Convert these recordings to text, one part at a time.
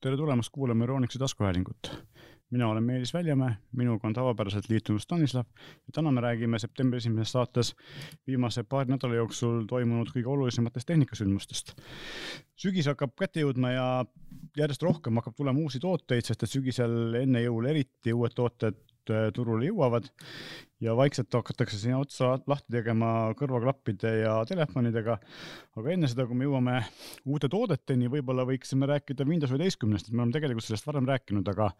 tere tulemast kuulama Euronixi taskuhäälingut. mina olen Meelis Väljamäe, minuga on tavapäraselt liitunud Stanislav ja täna me räägime septembri esimeses saates viimase paari nädala jooksul toimunud kõige olulisematest tehnikasündmustest. sügis hakkab kätte jõudma ja järjest rohkem hakkab tulema uusi tooteid, sest et sügisel enne jõule eriti uued tooted turule jõuavad ja vaikselt hakatakse sinna otsa lahti tegema kõrvaklappide ja telefonidega. aga enne seda, kui me jõuame uute toodeteni, võib-olla võiksime rääkida Windows üheteistkümnest, et me oleme tegelikult sellest varem rääkinud, aga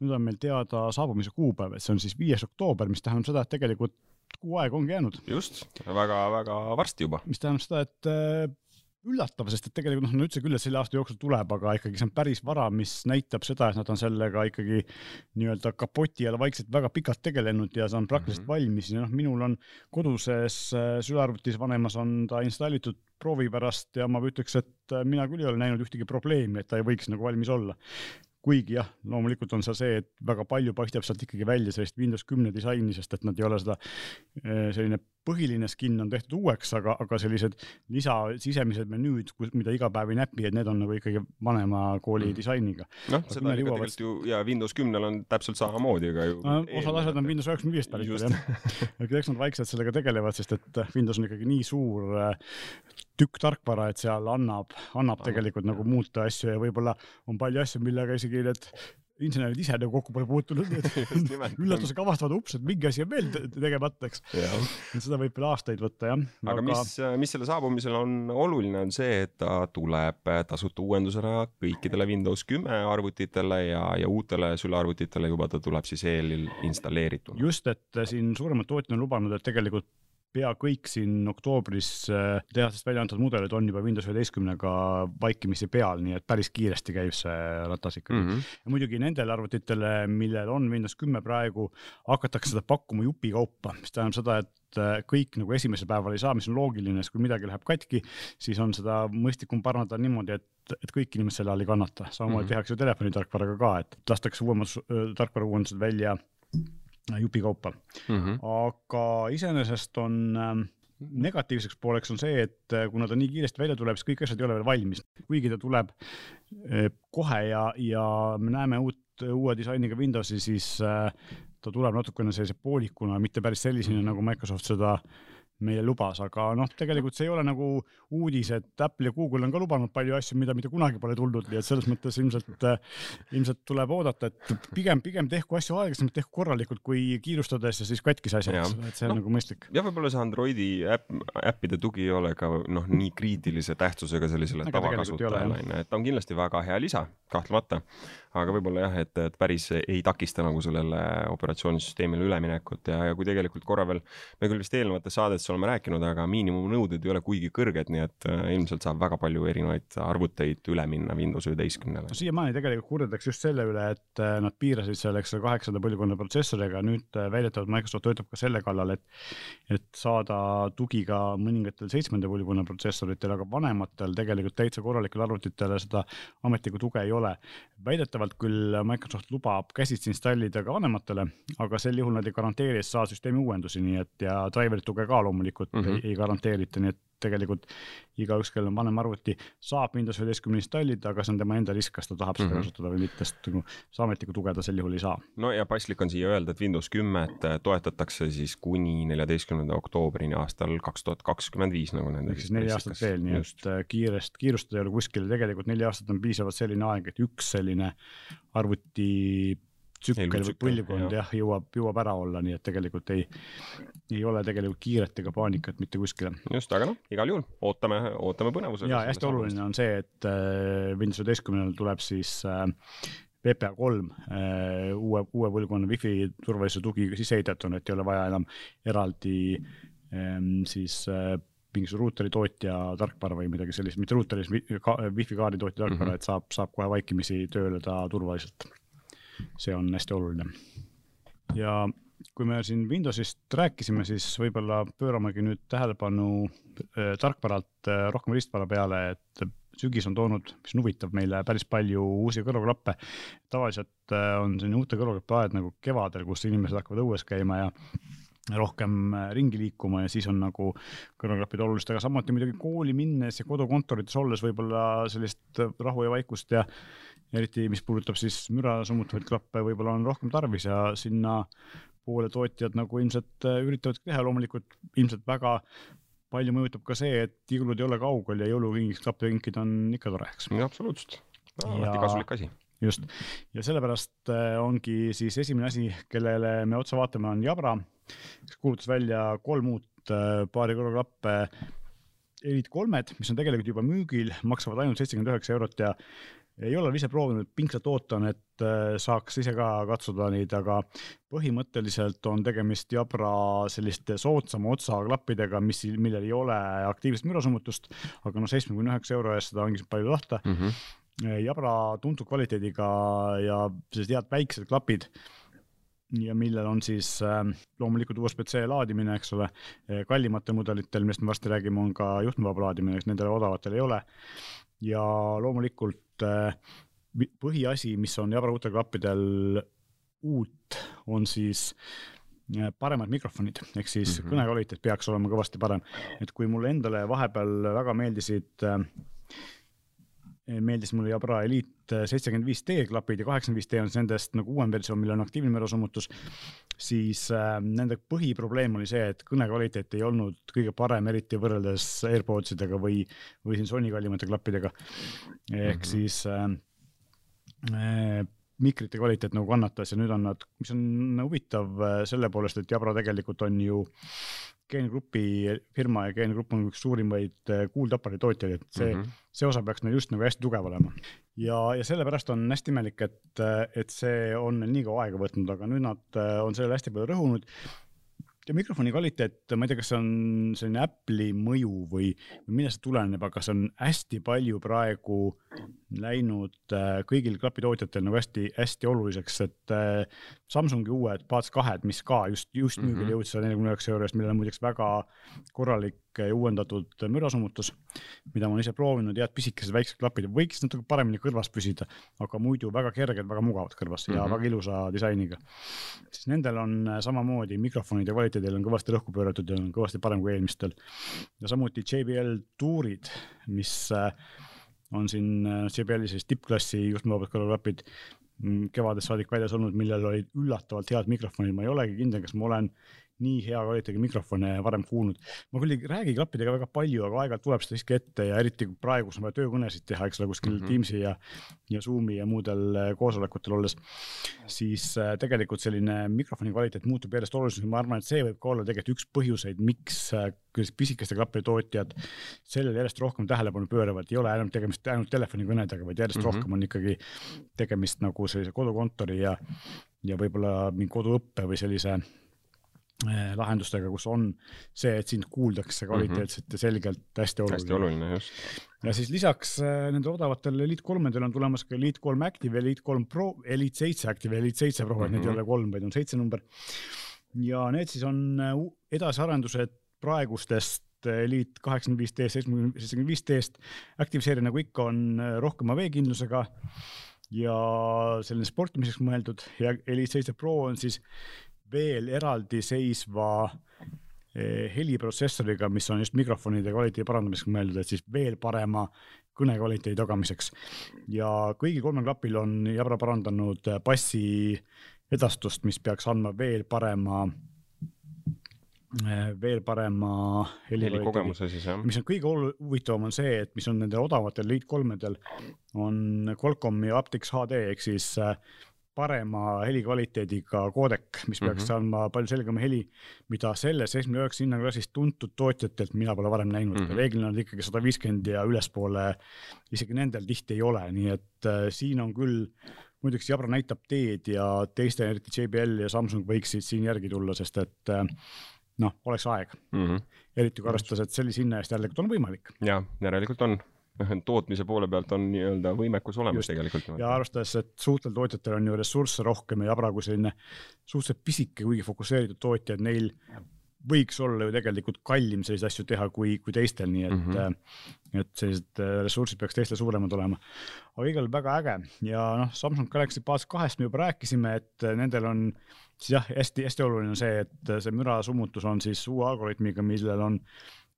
nüüd on meil teada saabumise kuupäev, et see on siis viies oktoober, mis tähendab seda, et tegelikult kuu aega ongi jäänud. just väga,, väga-väga varsti juba. mis tähendab seda, et äh, üllatav, sest et tegelikult noh, nad ütlesid küll, et selle aasta jooksul tuleb, aga ikkagi see on päris vara, mis näitab seda, et nad on sellega ikkagi nii-öelda kapoti all vaikselt väga pikalt tegelenud ja see on praktiliselt mm -hmm. valmis ja noh, minul on koduses äh, sülearvutis vanemas on ta installitud proovi pärast ja ma ütleks, et äh, mina küll ei ole näinud ühtegi probleemi, et ta ei võiks nagu valmis olla kuigi jah, loomulikult on seal see, et väga palju paistab sealt ikkagi välja sellist Windows kümne disaini, sest et nad ei ole seda, eh, selline põhiline skin on tehtud uueks, aga, aga sellised lisa sisemised menüüd, mida iga päev ei näpi, et need on nagu ikkagi vanema kooli mm. disainiga. noh, seda oli ka tegelikult ju ja Windows kümnel on täpselt samamoodi, ega ju no,. osad asjad on Windows üheksakümne viiest pärit veel jah. aga eks nad vaikselt sellega tegelevad, sest et Windows on ikkagi nii suur eh, tükk tarkvara, et seal annab, annab tegelikult nagu muuta asju ja võib-olla on palju asju, millega isegi need insenerid ise nagu kokku pole puutunud, et üllatusega avastavad, ups, et mingi asi on veel tegemata, eks. et seda võib veel aastaid võtta, jah. aga, aga mis, mis selle saabumisel on oluline, on see, et ta tuleb tasuta uuendusena kõikidele Windows kümme arvutitele ja, ja uutele sülearvutitele juba ta tuleb siis eelinstalleerituna. just, et siin suuremad tootjad on lubanud, et tegelikult pea kõik siin oktoobris äh, tehasest välja antud mudelid on juba Windows üheteistkümnega vaikimisi peal, nii et päris kiiresti käib see ratas ikkagi mm. -hmm. ja muidugi nendele arvutitele, millel on Windows kümme praegu, hakatakse seda pakkuma jupikaupa, mis tähendab seda, et äh, kõik nagu esimesel päeval ei saa, mis on loogiline, sest kui midagi läheb katki, siis on seda mõistlikum parandada niimoodi, et, et kõik inimesed selle all ei kannata. samamoodi mm -hmm. tehakse telefonitarkvaraga ka, et lastakse uuemad äh, tarkvara uuendused välja jupikaupa mm. -hmm. aga iseenesest on ähm, negatiivseks pooleks on see, et äh, kuna ta nii kiiresti välja tuleb, siis kõik asjad ei ole veel valmis, kuigi ta tuleb äh, kohe ja, ja me näeme uut, uue disainiga Windowsi, siis äh, ta tuleb natukene sellise poolikuna, mitte päris sellisena, nagu Microsoft seda meile lubas, aga noh, tegelikult see ei ole nagu uudis, et Apple ja Google on ka lubanud palju asju, mida mitte kunagi pole tulnud, nii et selles mõttes ilmselt, ilmselt tuleb oodata, et pigem, pigem tehku asju aeglasemalt, tehku korralikult, kui kiirustades ja siis katkis asjad, et see on no, nagu mõistlik. jah, võib-olla see Androidi äpp, äppide tugi ei ole ka noh, nii kriitilise tähtsusega sellisele tavakasutajale onju, et ta on kindlasti väga hea lisa, kahtlemata. Aga võib-olla jah, et, et päris ei takista nagu sellele operatsioonisüsteemile üleminekut ja, ja kui tegelikult korra veel, me küll vist eelnevates saadetes oleme rääkinud, aga miinimumnõuded ei ole kuigi kõrged, nii et äh, ilmselt saab väga palju erinevaid arvuteid üle minna Windows üheteistkümnele no,. siiamaani tegelikult kurdetakse just selle üle, et äh, nad piirasid seal, eks ole, kaheksanda põlvkonna protsessoriga, nüüd äh, väidetavalt Microsoft töötab ka selle kallal, et, et saada tugi ka mõningatel seitsmenda põlvkonna protsessoritel, aga vanematel tegelikult täitsa korralikel arvutitel seda ametlikku tuge ei ole. väidetavalt küll Microsoft lubab käsitsi installida ka vanematele, aga sel juhul nad ei garanteeri SA süsteemi uuendusi, nii et ja driver'i tuge ka loomulikult mm -hmm. ei, ei garanteerita, nii et tegelikult igaüks, kellel on vanem arvuti, saab Windows üheteistkümne installida, aga see on tema enda risk, kas ta tahab seda mm -hmm. kasutada või mitte, sest nagu ametlikku tuge ta sel juhul ei saa. no ja paslik on siia öelda, et Windows kümmet toetatakse siis kuni neljateistkümnenda oktoobrini aastal kaks tuhat kakskümmend viis, nagu nende. ehk siis neli aastat veel, nii et äh, kiirest, kiirustada ei ole kuskil, tegelikult neli aastat on piisavalt selline aeg, et üks selline arvuti tsükkel või põlvkond jah, jõuab, jõuab ära olla, nii et tegelikult ei, ei ole tegelikult kiiret ega paanikat mitte kuskile. just, aga noh, igal juhul ootame, ootame põnevusega. ja hästi oluline on see, et äh, Windows üheteistkümnendal tuleb siis äh, VPA kolm äh, uue, uue põlvkonna wifi turvalisuse tugi sisse ehitatud, et ei ole vaja enam eraldi ähm, siis äh, mingisuguse ruuteri tootja tarkvara või midagi sellist, mitte ruuteri, wifi kaardi tootja tarkvara mm, -hmm. et saab, saab kohe vaikimisi tööle ta turvaliselt see on hästi oluline. ja kui me siin Windowsist rääkisime, siis võib-olla pööramegi nüüd tähelepanu äh, tarkvaralt äh, rohkem riistvara peale, et sügis on toonud, mis on huvitav meile, päris palju uusi kõrvaklappe. tavaliselt äh, on selline uute kõrvaklappe aed nagu kevadel, kus inimesed hakkavad õues käima ja rohkem ringi liikuma ja siis on nagu kõrvaklapid olulised, aga samuti muidugi kooli minnes ja kodukontorites olles võib-olla sellist rahu ja vaikust ja eriti, mis puudutab siis müra summutavaid klappe, võib-olla on rohkem tarvis ja sinna poole tootjad nagu ilmselt üritavad teha, loomulikult ilmselt väga palju mõjutab ka see, et jõulud ei ole kaugel ja jõulukingiks klappe kinkida on ikka tore, eks. absoluutselt, alati kasulik asi. just, ja sellepärast äh, ongi siis esimene asi, kellele me otsa vaatame, on Jabra, kes kuulutas välja kolm uut äh, paari kõrvaklappe Elite kolmed, mis on tegelikult juba müügil, maksavad ainult seitsekümmend üheksa eurot ja ei ole ise proovinud, pingsalt ootan, et äh, saaks ise ka katsuda neid, aga põhimõtteliselt on tegemist jabra selliste soodsama otsaklappidega, mis, millel ei ole aktiivset mürasummutust, aga noh, seitsmekümne üheksa euro eest seda ongi palju tahta mm. -hmm jabra tuntud kvaliteediga ja sellised head väiksed klapid ja millel on siis äh, loomulikult USB-C laadimine, eks ole, kallimatel mudelitel, millest me varsti räägime, on ka juhtmevaba laadimine, nendel odavatel ei ole. ja loomulikult äh, põhiasi, mis on Jabra uutel klappidel uut, on siis äh, paremad mikrofonid, ehk siis mm -hmm. kõnekvaliteet peaks olema kõvasti parem. et kui mulle endale vahepeal väga meeldisid äh, meeldis mulle Jabra Elite seitsekümmend viis D klapid ja kaheksakümmend viis D on nendest nagu uuem versioon, millel on aktiivne mürasummutus, siis äh, nende põhiprobleem oli see, et kõne kvaliteet ei olnud kõige parem, eriti võrreldes AirPods idega või, või siin Sony kallimate klappidega. ehk mm -hmm. siis äh, mikrite kvaliteet nagu kannatas ja nüüd on nad, mis on huvitav selle poolest, et Jabra tegelikult on ju Geengrupi firma ja Geengrupp on üks suurimaid äh, kuuldapari tootjaid, et see mm, -hmm. see osa peaks neil just nagu hästi tugev olema. ja, ja sellepärast on hästi imelik, et, äh, et see on nii kaua aega võtnud, aga nüüd nad äh, on sellele hästi palju rõhunud ja mikrofoni kvaliteet, ma ei tea, kas see on selline Apple'i mõju või, või millest see tuleneb, aga see on hästi palju praegu läinud äh, kõigil klapitootjatel nagu hästi-hästi oluliseks, et äh, Samsungi uued Buds kahed, mis ka just, just mm -hmm. müügile jõudis saja neljakümne üheksa euro eest, millel on muideks väga korralik ja uuendatud mürasummutus, mida ma olen ise proovinud, head pisikesed väiksed klapid, võiks natuke paremini kõrvas püsida, aga muidu väga kerged, väga mugavad kõrvas mm -hmm. ja väga ilusa disainiga. siis nendel on äh, samamoodi mikrofonide kvaliteedil on kõvasti rõhku pööratud ja on kõvasti parem kui eelmistel. ja samuti JBL tuurid, mis on siin äh, CBL-i sellised tippklassi juhtmevabad kõrvaklapid mm, kevadest saadik väljas olnud, millel olid üllatavalt head mikrofonid, ma ei olegi kindel, kas ma olen nii hea kvaliteediga mikrofone varem kuulnud. ma küll ei räägi klappidega väga palju, aga aeg-ajalt tuleb seda siiski ette ja eriti praegu, kus on vaja töökõnesid teha, eks ole, kuskil mm -hmm. Teamsi ja, ja Zoomi ja muudel äh, koosolekutel olles, siis äh, tegelikult selline mikrofoni kvaliteet muutub järjest olulisemaks, ma arvan, et see võib ka olla tegelikult üks põhjuseid, miks äh, pisikeste klappide tootjad sellele järjest rohkem tähelepanu pööravad, ei ole enam tegemist ainult telefonikõnedega, vaid järjest mm -hmm. rohkem on ikkagi tegemist nagu sellise kodukontori ja ja võib-olla mingi koduõppe või sellise lahendustega, kus on see, et sind kuuldakse kvaliteetselt mm -hmm. ja selgelt, hästi oluline. hästi oluline, just. ja siis lisaks äh, nendele odavatele Elite kolmedele on tulemas ka Elite kolm Active, Elite kolm Pro, Elite seitse Active Elite seitse Pro mm, -hmm. et need ei mhm. ole kolm, vaid on seitse number. ja need siis on äh, edasiarendused praegustest Elite kaheksakümmend viis D-st, seitsmekümne viis D-st. Active seeria nagu ikka on rohkema veekindlusega ja selline sportimiseks mõeldud ja Elite seitse Pro on siis veel eraldiseisva eh, heliprotsessoriga, mis on just mikrofonide kvaliteedi parandamiseks mõeldud, et siis veel parema kõnekvaliteedi tagamiseks. ja kõigil kolmel klapil on Jabra parandanud bassi edastust, mis peaks andma veel parema eh, veel parema helikogemuse siis jah. mis on kõige huvitavam, on see, et mis on nendel odavatel Elite kolmedel, on Qualcomm'i aptX HD ehk siis äh, parema helikvaliteediga koodek, mis peaks mm -hmm. andma palju selgema heli, mida selle seitsmekümne üheksa hinnaklassis tuntud tootjatelt mina pole varem näinud mm. -hmm. reeglina on ikkagi sada viiskümmend ja ülespoole, isegi nendel tihti ei ole, nii et äh, siin on küll muidugi Jabra näitab teed ja teiste, eriti JBL ja Samsung võiksid siin järgi tulla, sest et äh, noh, oleks aeg mm. -hmm. eriti kui arvestades, et sellise hinna eest järelikult on võimalik. ja järelikult on tootmise poole pealt on nii-öelda võimekus olemas Just. tegelikult. ja arvestades, et suurtel tootjatel on ju ressursse rohkem ja Jabra kui selline suhteliselt pisike, kuigi fokusseeritud tootja, et neil võiks olla ju tegelikult kallim selliseid asju teha kui, kui teistel, nii et mm, -hmm. et sellised äh, ressursid peaks teistel suuremad olema. aga igal juhul väga äge ja noh, Samsung Galaxy Buds kahest me juba rääkisime, et nendel on siis jah, hästi-hästi oluline on see, et see mürasummutus on siis uue algoritmiga, millel on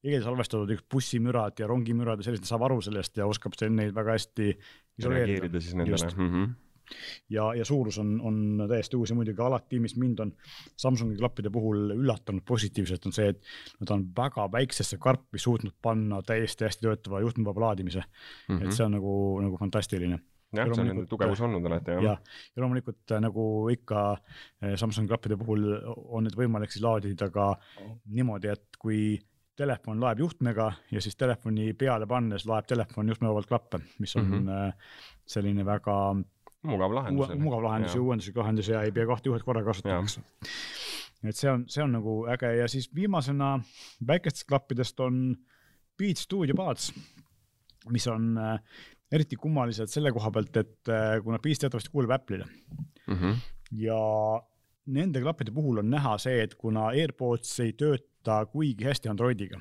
eelsalvestatud üks bussimürad ja rongimürad ja sellised, saab aru sellest ja oskab neid väga hästi isoleerida. siis nendele. Mm -hmm ja, ja suurus on, on täiesti uus ja muidugi alati, mis mind on Samsungi klappide puhul üllatanud positiivselt, on see, et nad on väga väiksesse karpi suutnud panna täiesti hästi töötava juhtmevaba laadimise mm. -hmm. et see on nagu, nagu fantastiline jah, see on nende tugevus olnud alati jah. ja, ja loomulikult äh, nagu ikka äh, Samsungi klappide puhul on need võimalik siis laadida ka niimoodi, et kui telefon laeb juhtmega ja siis telefoni peale pannes laeb telefon juhtmevabalt klappe, mis on mm -hmm. selline väga mugav lahendus. mugav lahendus ja uuenduslik lahendus ja ei pea kahte juhet korraga kasutama, eks. et see on, see on nagu äge ja siis viimasena väikestest klappidest on Beat Studio Buds, mis on äh, eriti kummalised selle koha pealt, et äh, kuna Beats teatavasti kuulub Apple'ile mm -hmm. ja nende klappide puhul on näha see, et kuna AirPods ei tööta kuigi hästi Androidiga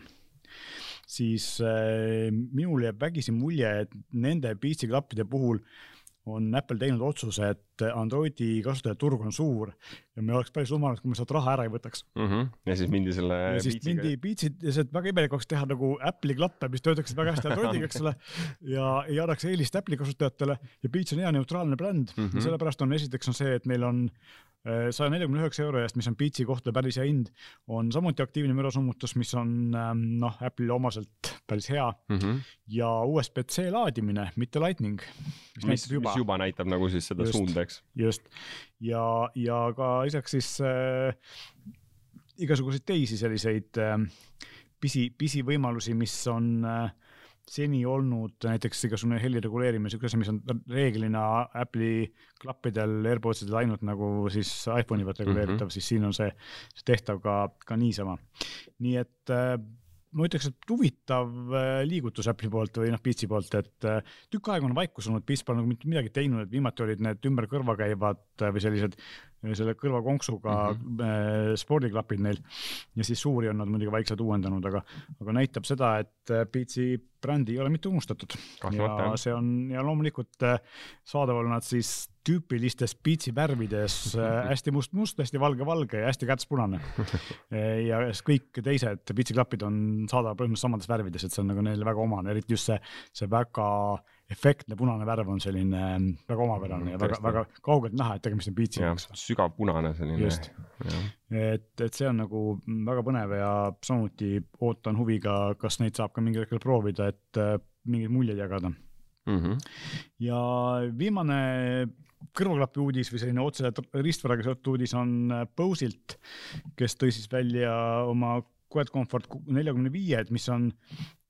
siis äh, minul jääb vägisi mulje, et nende Beatsi klappide puhul on Apple teinud otsuse, et Androidi kasutajate turg on suur ja me oleks päris rumalad, kui me sealt raha ära ei võtaks mm. -hmm. ja siis mindi selle. ja siis mindi ja see väga imelik oleks teha nagu Apple'i klappe, mis töötaksid väga hästi Androidiga, eks ole. ja ei annaks eelist Apple'i kasutajatele ja Beats on hea neutraalne bränd mm -hmm. ja sellepärast on esiteks on see, et neil on saja neljakümne üheksa euro eest, mis on Beatsi kohta päris hea hind, on samuti aktiivne mürasummutus, mis on ähm, noh, Apple'ile omaselt päris hea mm. -hmm. ja USB-C laadimine, mitte Lightning. mis, mis juba, mis juba näitab nagu siis seda just, suunda, eks. just ja, ja ka lisaks siis äh, igasuguseid teisi selliseid äh, pisi, pisivõimalusi, mis on äh, seni olnud näiteks igasugune heli reguleerimine, siuke asi, mis on reeglina Apple'i klappidel, AirPods idel ainult nagu siis iPhone'i pealt reguleeritav mm, -hmm. siis siin on see, see tehtav ka, ka niisama. nii et äh, ma ütleks, et huvitav äh, liigutus Apple'i poolt või noh, Beatsi poolt, et äh, tükk aega on vaikus olnud, Beats pole nagu mitte midagi teinud, et viimati olid need ümber kõrva käivad äh, või sellised selle kõrvakonksuga mm -hmm. spordiklapid neil ja siis suuri on nad muidugi vaikselt uuendanud, aga, aga näitab seda, et Beatsi brändi ei ole mitte unustatud. ja see on ja loomulikult saadaval nad siis tüüpilistes Beatsi värvides hästi must-must, hästi valge-valge ja hästi kätspunane. ja kõik teised Beatsi klapid on saadaval põhimõtteliselt samades värvides, et see on nagu neile väga omane, eriti just see, see väga efektne punane värv on selline mm, väga omapärane mm, ja väga, väga kaugelt näha, et tegemist on piitsiga. sügav punane selline. just, et, et see on nagu väga põnev ja samuti ootan huviga, kas neid saab ka mingil hetkel proovida, et äh, mingeid muljeid jagada mm. -hmm. ja viimane kõrvaklapi uudis või selline otse riistvaraga seotud uudis on äh, Bose'ilt, kes tõi siis välja oma Quiet Comfort neljakümne viied, mis on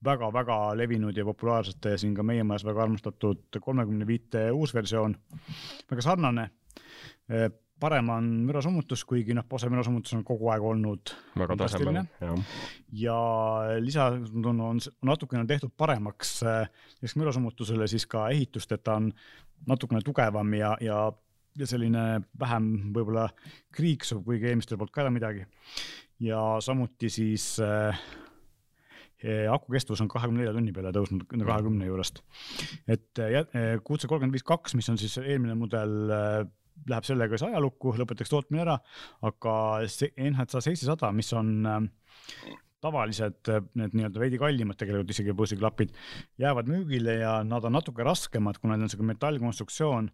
väga-väga levinud ja populaarsete siin ka meie majas väga armastatud kolmekümne viite uus versioon. väga sarnane. Eh, parem on mürasummutus, kuigi noh, Bose mürasummutus on kogu aeg olnud väga tasemel, jah. ja lisandus on, on natukene tehtud paremaks lisaks eh, mürasummutusele siis ka ehitust, et ta on natukene tugevam ja, ja ja selline vähem võib-olla kriiksuv, kuigi eelmistel polnud ka midagi. ja samuti siis äh, aku kestvus on kahekümne nelja tunni peale tõusnud kahekümne juurest. et QC kolmkümmend viis kaks, mis on siis eelmine mudel, läheb sellega siis ajalukku, lõpetatakse tootmine ära, aga see NHC seitsesada, mis on tavalised need nii-öelda veidi kallimad tegelikult isegi bussiklapid jäävad müügile ja nad on natuke raskemad, kuna neil on sihuke metallkonstruktsioon,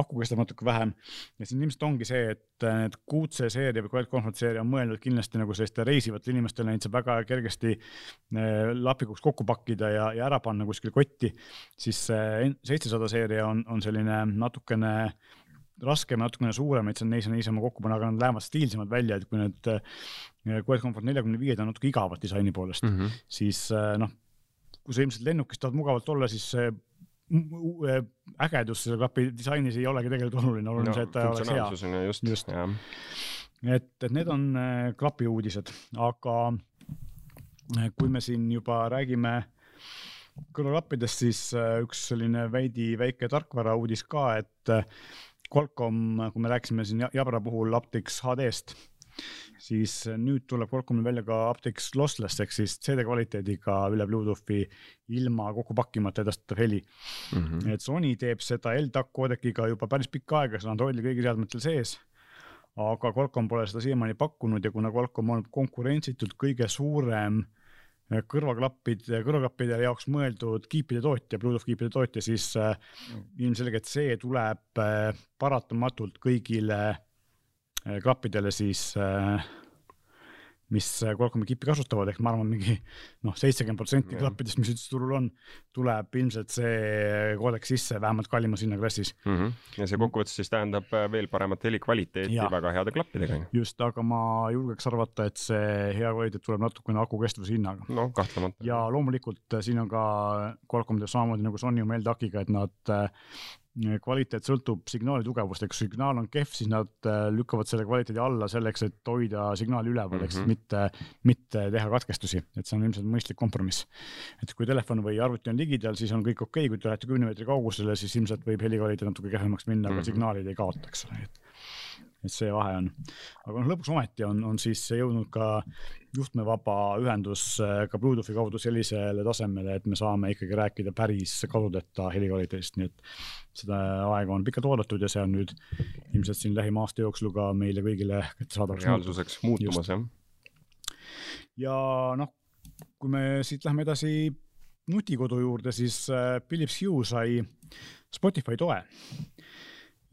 aku kestab natuke vähem. ja siin ilmselt ongi see, et need QC seeria või Quiet Comfort seeria on mõeldud kindlasti nagu sellistele reisivatele inimestele, neid saab väga kergesti eh, lapikuks kokku pakkida ja, ja ära panna kuskile kotti. siis seitsesada seeria on, on selline natukene raskem, natukene suuremaid, see on neis on niisama kokku panna, aga nad lähevad stiilsemad välja, et kui need Quiet Comfort neljakümne viied on natuke igavad disaini poolest mm, -hmm. siis äh, noh, kui sa ilmselt lennukis tahad mugavalt olla, siis see ägedus selle klapi disainis ei olegi tegelikult oluline, oluline no, see, et ta oleks hea. just, just., et, et need on klapi uudised, aga kui me siin juba räägime kõrvaklappidest, siis üks selline veidi väike tarkvara uudis ka, et Qualcomm, kui me rääkisime siin Jabra puhul Aptix HD-st, siis nüüd tuleb Qualcommil välja ka aptX lossless ehk siis CD kvaliteediga üle Bluetoothi ilma kokku pakkimata edastatav heli mm. -hmm. et Sony teeb seda LDAC koodekiga juba päris pikka aega, see on Androidi kõigil seadmetel sees. aga Qualcomm pole seda siiamaani pakkunud ja kuna Qualcomm on konkurentsitult kõige suurem äh, kõrvaklappide, kõrvaklappide jaoks mõeldud kiipide tootja, Bluetooth kiipide tootja, siis äh, ilmselgelt see tuleb äh, paratamatult kõigile Äh, klappidele siis äh, mis Qualcomm'i kipi kasutavad, ehk ma arvan, mingi noh, seitsekümmend protsenti klappidest, mis üldse turul on, tuleb ilmselt see koodek sisse vähemalt kallimas hinnaklassis mm. -hmm. ja see kokkuvõttes siis tähendab äh, veel paremat helikvaliteeti ja. väga heade klappidega. just, aga ma julgeks arvata, et see hea kvaliteet tuleb natukene aku kestvuse hinnaga. noh, kahtlemata. ja loomulikult siin on ka Qualcomm teeb samamoodi nagu Sony oma LDAC-iga, et nad kvaliteet sõltub signaali tugevust, eks signaal on kehv, siis nad äh, lükkavad selle kvaliteedi alla selleks, et hoida signaali üleval mm, -hmm. eks mhm. mitte, mitte teha katkestusi, et see on ilmselt mõistlik kompromiss. et kui telefon või arvuti on ligidal, siis on kõik okei okay., kui te lähete kümne meetri kaugusele, siis ilmselt võib helikvaliteet natuke kehvemaks minna mm, -hmm. aga mhm. signaalid ei kaota, eks ole, et et see vahe on. aga noh, lõpuks ometi on, on siis jõudnud ka juhtmevaba ühendus äh, ka Bluetoothi kaudu sellisele tasemele, et me saame ikkagi rääkida päris kadudeta helikvaliteedist, nii et seda aega on pikalt oodatud ja see on nüüd ilmselt siin lähima aasta jooksul ka meile kõigile kättesaadavaks reaalsuseks muutumas, jah. ja noh, kui me siit läheme edasi nutikodu juurde, siis äh, Philips Hue sai Spotify toe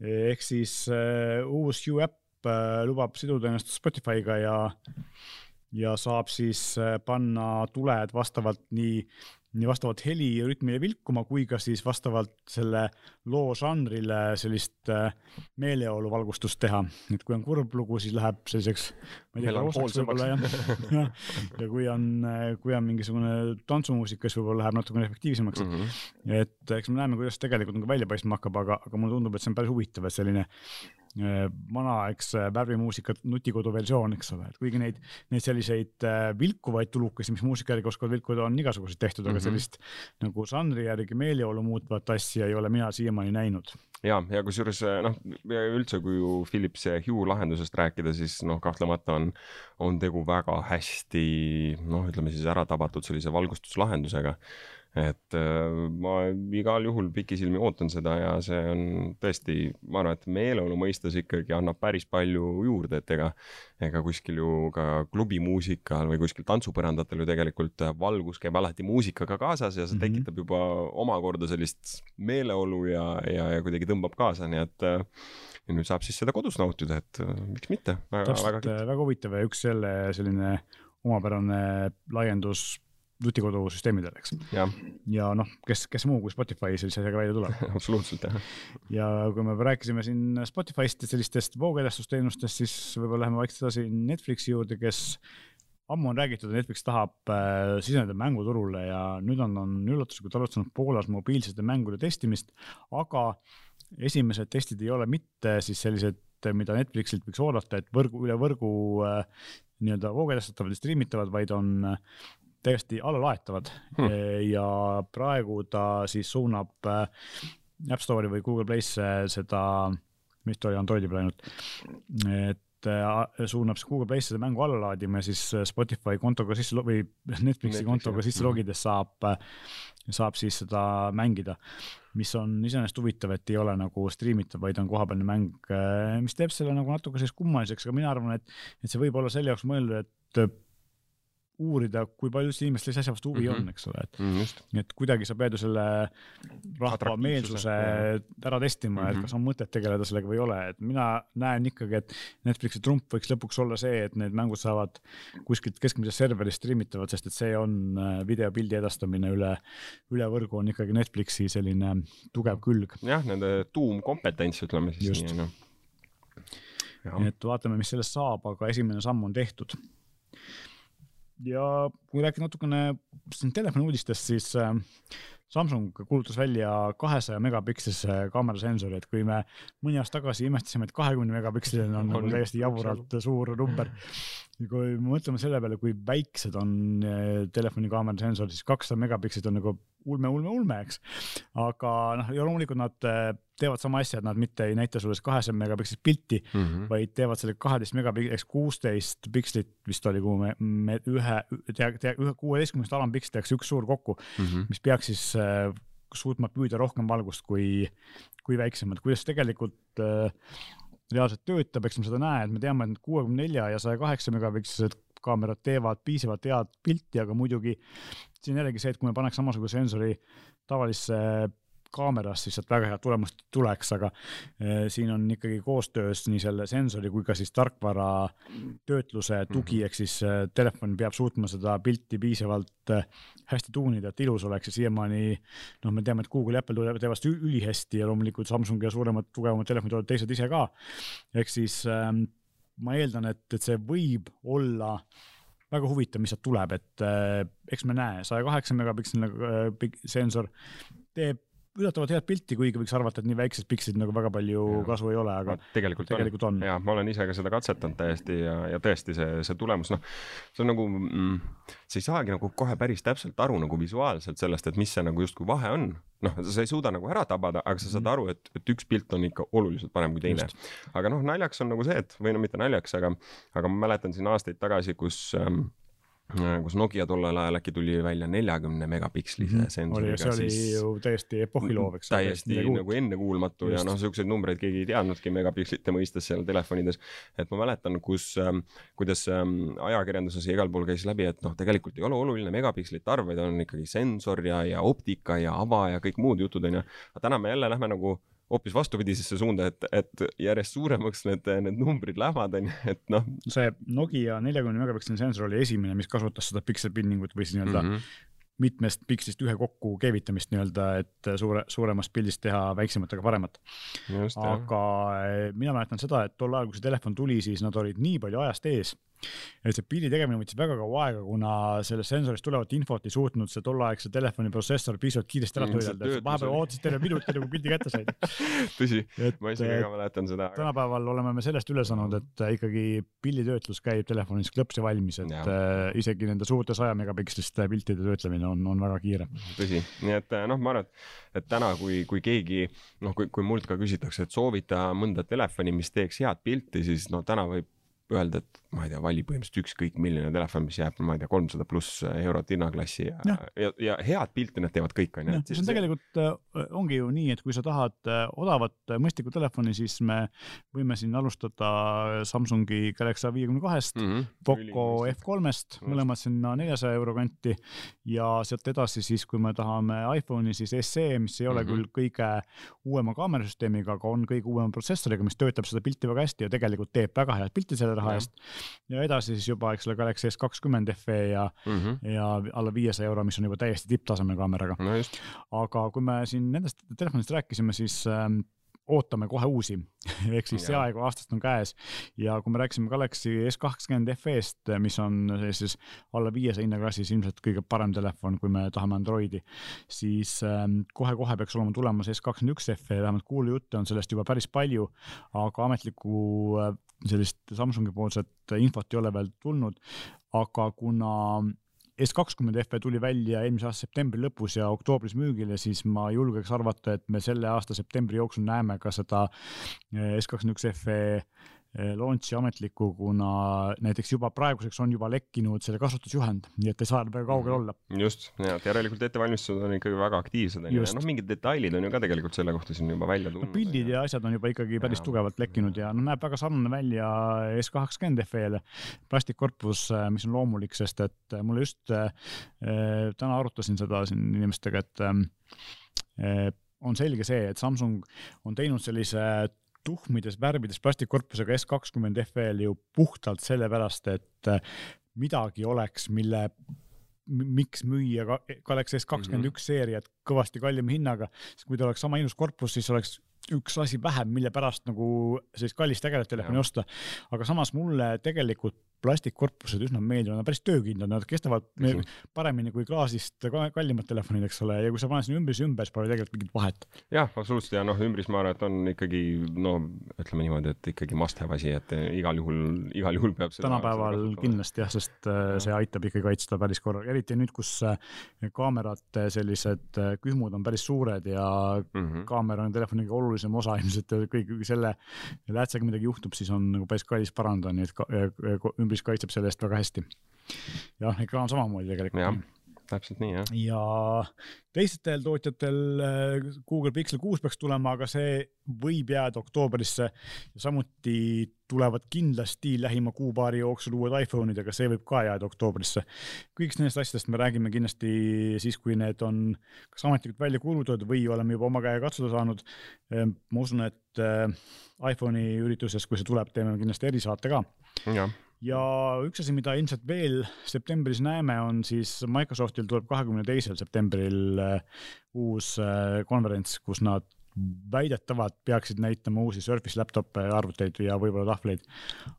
ehk siis uh, uus Hue äpp uh, lubab siduda ennast Spotify'ga ja, ja saab siis uh, panna tuled vastavalt nii nii vastavalt heli rütmile vilkuma kui ka siis vastavalt selle loo žanrile sellist meeleolu valgustust teha. et kui on kurb lugu, siis läheb selliseks, ma ei tea, roosaks võib-olla jah ja, ja kui on, kui on mingisugune tantsumuusika, siis võib-olla läheb natukene efektiivsemaks mm. -hmm. et eks me näeme, kuidas tegelikult nagu välja paistma hakkab, aga, aga mulle tundub, et see on päris huvitav, et selline Äh, vana, eks äh, värvimuusika nutikodu versioon, eks ole, et kuigi neid, neid selliseid äh, vilkuvaid tulukesi, mis muusika järgi oskavad vilkuda, on igasuguseid tehtud mm, -hmm. aga mhm. sellist nagu žanri järgi meeleolu muutvat asja ei ole mina siiamaani näinud. ja, ja kusjuures noh, üldse kui ju Philips ja Hue lahendusest rääkida, siis noh, kahtlemata on, on tegu väga hästi noh, ütleme siis ära tabatud sellise valgustuslahendusega et äh, ma igal juhul pikisilmi ootan seda ja see on tõesti, ma arvan, et meeleolu mõistes ikkagi annab päris palju juurde, et ega, ega kuskil ju ka klubimuusikal või kuskil tantsupõrandatel ju tegelikult valgus käib alati muusikaga kaasas ja see -hmm. tekitab juba omakorda sellist meeleolu ja, ja, ja kuidagi tõmbab kaasa, nii et äh, ja nüüd saab siis seda kodus nautida, et äh, miks mitte. täpselt, väga, väga huvitav ja üks jälle selline omapärane laiendus nutikodu süsteemidel, eks. ja, ja noh, kes, kes muu kui Spotify sellise asjaga välja tuleb absoluutselt, jah. ja kui me rääkisime siin Spotify'st ja sellistest voogedastusteenustest, siis võib-olla läheme vaikselt edasi Netflixi juurde, kes ammu on räägitud, et Netflix tahab äh, siseneda mänguturule ja nüüd on, on üllatuslikult alustanud Poolas mobiilsete mängude testimist, aga esimesed testid ei ole mitte siis sellised, mida Netflixilt võiks oodata, et võrgu, üle võrgu äh, nii-öelda voogedastatavad ja striimitavad, vaid on täiesti allalaetavad hmm. ja praegu ta siis suunab äh, App Store'i või Google Play'sse seda, mis ta oli Androidi peal ainult, et äh, suunab siis Google Play'sse mängu alla laadima ja siis äh, Spotify kontoga sisse või Netflixi Netflixi kontoga sisse hmm. logides saab, saab siis seda mängida. mis on iseenesest huvitav, et ei ole nagu striimitav, vaid on kohapealne mäng, mis teeb selle nagu natuke selliseks kummaliseks, aga mina arvan, et, et see võib olla selle jaoks mõeldud, et uurida, kui palju üldse inimestel sellise asja vastu huvi mm -hmm. on, eks ole, et mm, -hmm. et kuidagi sa pead ju selle rahva meelsuse ära testima mm, -hmm. et mhm. kas on mõtet tegeleda sellega või ei ole, et mina näen ikkagi, et Netflixi trump võiks lõpuks olla see, et need mängud saavad kuskilt keskmisest serverist striimitavad, sest et see on äh, videopildi edastamine üle, üle võrgu on ikkagi Netflixi selline tugev külg. jah, nende tuumkompetents, ütleme siis Just. nii, noh. et vaatame, mis sellest saab, aga esimene samm on tehtud ja kui rääkida natukene siin telefoni uudistest, siis äh, Samsung kuulutas välja kahesaja megapikslise kaamerasensori, et kui me mõni aasta tagasi imestasime, et kahekümne megapiksline on nagu täiesti jaburalt suur number. kui me mõtleme selle peale, kui väiksed on eh, telefoni kaamerasensorid, siis kakssada megapikslit on nagu ulme, ulme, ulme, eks. aga noh, ja loomulikult nad eh, teevad sama asja, et nad mitte ei näita sulle kahesaja megapikslist pilti mm, -hmm. vaid teevad selle kaheteist megapikslit, eks kuusteist pikslit vist oli, kuhu me, me ühe, ühe kuueteistkümnest alampikslit tehakse üks suur kokku mm, -hmm. mis peaks siis äh, suutma püüda rohkem valgust kui, kui väiksemad, kuidas tegelikult äh, reaalselt töötab, eks me seda näe, et me teame, et kuuekümne nelja ja saja kaheksa megapikslised kaamerad teevad piisavalt head pilti, aga muidugi siin jällegi see, et kui me paneks samasuguse sensori tavalisse kaamerast, siis sealt väga head tulemust tuleks, aga eh, siin on ikkagi koostöös nii selle sensori kui ka siis tarkvara töötluse tugi mm, -hmm. ehk siis eh, telefon peab suutma seda pilti piisavalt eh, hästi tuunida, et ilus oleks ja siiamaani noh, me teame, et Google ja Apple teevad seda ülihästi ja loomulikult Samsung ja suuremad, tugevamad telefonid teised ise ka. ehk siis ähm, ma eeldan, et, et see võib olla väga huvitav, mis sealt tuleb, et äh, eks me näe, saja kaheksa megapiksline äh, sensor teeb üllatavalt head pilti, kuigi võiks arvata, et nii väiksed pikslid nagu väga palju ja. kasu ei ole, aga no, tegelikult, tegelikult on, on.. ja ma olen ise ka seda katsetanud täiesti ja, ja tõesti see, see tulemus, noh, see on nagu mm,, sa ei saagi nagu kohe päris täpselt aru nagu visuaalselt sellest, et mis see nagu justkui vahe on. noh, sa ei suuda nagu ära tabada, aga sa saad mhm. aru, et, et üks pilt on ikka oluliselt parem kui teine. aga noh, naljaks on nagu see, et või no mitte naljaks, aga, aga ma mäletan siin aastaid tagasi, kus ähm, Äh, kus Nokia tollel ajal äkki tuli välja neljakümne megapikslise mm -hmm. sensoriga. see oli siis... ju täiesti epohhiloov, eks. täiesti nagu ennekuulmatu Just. ja noh, siukseid numbreid keegi ei teadnudki megapikslite mõistes seal telefonides. et ma mäletan, kus ähm,, kuidas ähm, ajakirjanduses ja igal pool käis läbi, et noh, tegelikult ei ole oluline megapikslite arv, vaid on ikkagi sensor ja, ja optika ja ava ja kõik muud jutud onju. aga täna me jälle lähme nagu hoopis vastupidisesse suunda, et, et järjest suuremaks need, need numbrid lähevad, on ju, et noh. see Nokia neljakümne megapiksline sensor oli esimene, mis kasutas seda pixel binning'ut või siis nii-öelda mm -hmm mitmest pikslist ühe kokku keevitamist nii-öelda, et suure, suuremast pildist teha väiksemat, aga paremat. aga jah. mina mäletan seda, et tol ajal, kui see telefon tuli, siis nad olid nii palju ajast ees et see pildi tegemine võttis väga kaua aega, kuna sellest sensorist tulevat infot ei suutnud see tolleaegse telefoni protsessor piisavalt kiiresti ära töödelda, vahepeal ootasid terve minuti, enne kui pildi kätte said. tõsi, ma isegi ka mäletan seda. tänapäeval oleme me sellest üle saanud, et ikkagi pilditöötlus käib telefonis klõpsi valmis, et ja. äh, isegi nende suurte saja megapiksliste piltide töötlemine on, on väga kiire. tõsi, nii et noh, ma arvan, et, et täna, kui, kui keegi noh, kui, kui mult ka küsitakse, et soovita mõnda telefoni, mis teeks head pilti, siis no täna võib öelda, et ma ei tea, vali põhimõtteliselt ükskõik milline telefon, mis jääb, ma ei tea, kolmsada pluss eurot hinnaklassi ja, ja, ja, ja head pilti nad teevad kõik, on ju. see on tegelikult äh,, ongi ju nii, et kui sa tahad äh, odavat äh, mõistlikku telefoni, siis me võime siin alustada Samsungi Galaxy A52-st mm, -hmm. Poco F3-st, mõlemad sinna neljasaja euro kanti ja sealt edasi siis, kui me tahame iPhone'i, siis SE, mis ei ole mm -hmm. küll kõige uuema kaamerasüsteemiga, aga on kõige uuema protsessoriga, mis töötab seda pilti väga hästi ja tegelikult teeb väga head pilti selle raha eest. ja edasi siis juba, eks ole, Galaxy S kakskümmend FE ja mm, -hmm. ja alla viiesaja euro, mis on juba täiesti tipptasemel kaameraga no. aga kui me siin nendest telefonidest rääkisime, siis ähm, ootame kohe uusi. Ehk siis see aeg aastast on käes. Ja kui me rääkisime Galaxy S20 FE-st, mis on siis alla viiesaja hinnaklassis ilmselt kõige parem telefon, kui me tahame Androidi, siis ähm, kohe-kohe peaks olema tulemas S21 FE, vähemalt kuulujutte on sellest juba päris palju, aga ametlikku äh, sellist Samsungi poolset infot ei ole veel tulnud, aga kuna S kakskümmend FE tuli välja eelmise aasta septembri lõpus ja oktoobris müügile, siis ma julgeks arvata, et me selle aasta septembri jooksul näeme ka seda eh, S kakskümmend üks FE launch'i ametlikku, kuna näiteks juba praeguseks on juba lekkinud selle kasutusjuhend, nii et ei saa väga kaugel olla. just, ja et järelikult ettevalmistused on ikkagi väga aktiivsed onju, ja noh, mingid detailid on ju ka tegelikult selle kohta siin juba välja tulnud no,. pildid ja asjad on juba ikkagi päris ja. tugevalt lekkinud ja noh, näeb väga sarnane välja S kaheksakümmend FE-le. plastikkorpus, eh, mis on loomulik, sest et eh, mulle just äh, täna arutasin seda siin inimestega, et äh, on selge see, et Samsung on teinud sellise tuhmides värvides plastikkorpusega S kakskümmend FL ju puhtalt sellepärast, et äh, midagi oleks, mille miks müüa Galaxy S kakskümmend üks mhm. seeriat kõvasti kallima hinnaga, sest kui ta oleks sama ilus korpus, siis oleks üks asi vähem, mille pärast nagu sellist kallist ägedat telefoni osta. aga samas mulle tegelikult plastikkorpused üsna meeldivad, nad on päris töökindlad, nad kestavad mm -hmm. paremini kui klaasist kallimad telefonid, eks ole, ja kui sa paned sinna ümbris ümber, siis pole tegelikult mingit vahet. jah, absoluutselt ja noh, ümbris ma arvan, et on ikkagi no ütleme niimoodi, et ikkagi must have asi, et igal juhul, igal juhul peab seda tänapäeval kindlasti jah, sest äh, ja. see aitab ikkagi kaitsta päris korraga, eriti nüüd, kus äh, kaamerate sellised kühmud on päris suured ja mm -hmm. kaamera on telefoni kõige olulisem osa ilmselt kõik selle läätsega midagi juhtub, siis on nagu päris kallis parandada, nii et ümbris kaitseb selle eest väga hästi. jah, ekraan samamoodi tegelikult täpselt nii jah. ja teistel tootjatel äh, Google Pixel kuus peaks tulema, aga see võib jääda oktoobrisse. samuti tulevad kindlasti lähima kuu-paari jooksul uued iPhone'id, aga see võib ka jääda oktoobrisse. kõigist nendest asjadest me räägime kindlasti siis, kui need on kas ametlikult välja kuulutatud või oleme juba oma käega katsuda saanud. Ehm, ma usun, et äh, iPhone'i üritusest, kui see tuleb, teeme kindlasti erisaate ka. jah ja üks asi, mida ilmselt veel septembris näeme, on siis Microsoftil tuleb kahekümne teisel septembril äh, uus äh, konverents, kus nad väidetavalt peaksid näitama uusi Surface laptop'e, arvuteid ja võib-olla tahvleid.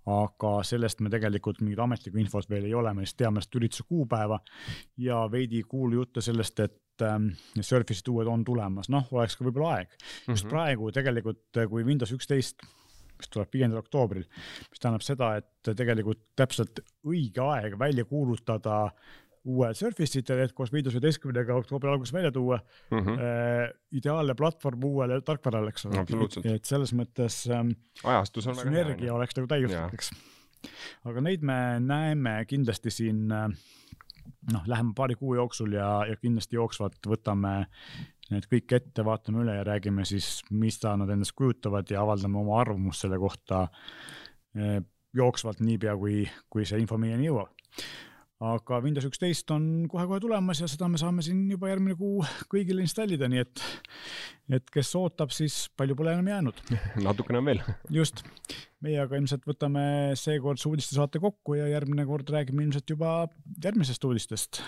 aga sellest me tegelikult mingit ametlikku infot veel ei ole, me lihtsalt teame seda ürituse kuupäeva ja veidi kuulujutte sellest, et ähm, Surface'id uued on tulemas, noh, oleks ka võib-olla aeg mm. -hmm. just praegu tegelikult, kui Windows üksteist mis tuleb viiendal oktoobril, mis tähendab seda, et tegelikult täpselt õige aeg välja kuulutada uued Surface'id, et koos Windows üheteistkümnega oktoobri alguses välja tuua mm. -hmm. Äh, ideaalne platvorm uuele tarkvarale, eks ole. et selles mõttes ähm, ajastus on väga hea. sünergia oleks nagu täiuslik, eks. aga neid me näeme kindlasti siin äh, noh, lähema paari kuu jooksul ja, ja kindlasti jooksvalt võtame need kõik ette, vaatame üle ja räägime siis, mida nad endast kujutavad ja avaldame oma arvamust selle kohta eh, jooksvalt niipea, kui, kui see info meieni jõuab. aga Windows üksteist on kohe-kohe tulemas ja seda me saame siin juba järgmine kuu kõigile installida, nii et, et kes ootab, siis palju pole enam jäänud. Natukene on veel. Just, meie aga ilmselt võtame seekordse uudistesaate kokku ja järgmine kord räägime ilmselt juba järgmisest uudistest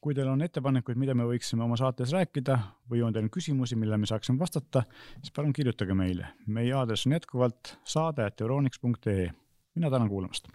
kui teil on ettepanekuid, mida me võiksime oma saates rääkida või on teil küsimusi, millele me saaksime vastata, siis palun kirjutage meile. meie aadress on jätkuvalt saade.euroniks.ee. mina tänan kuulamast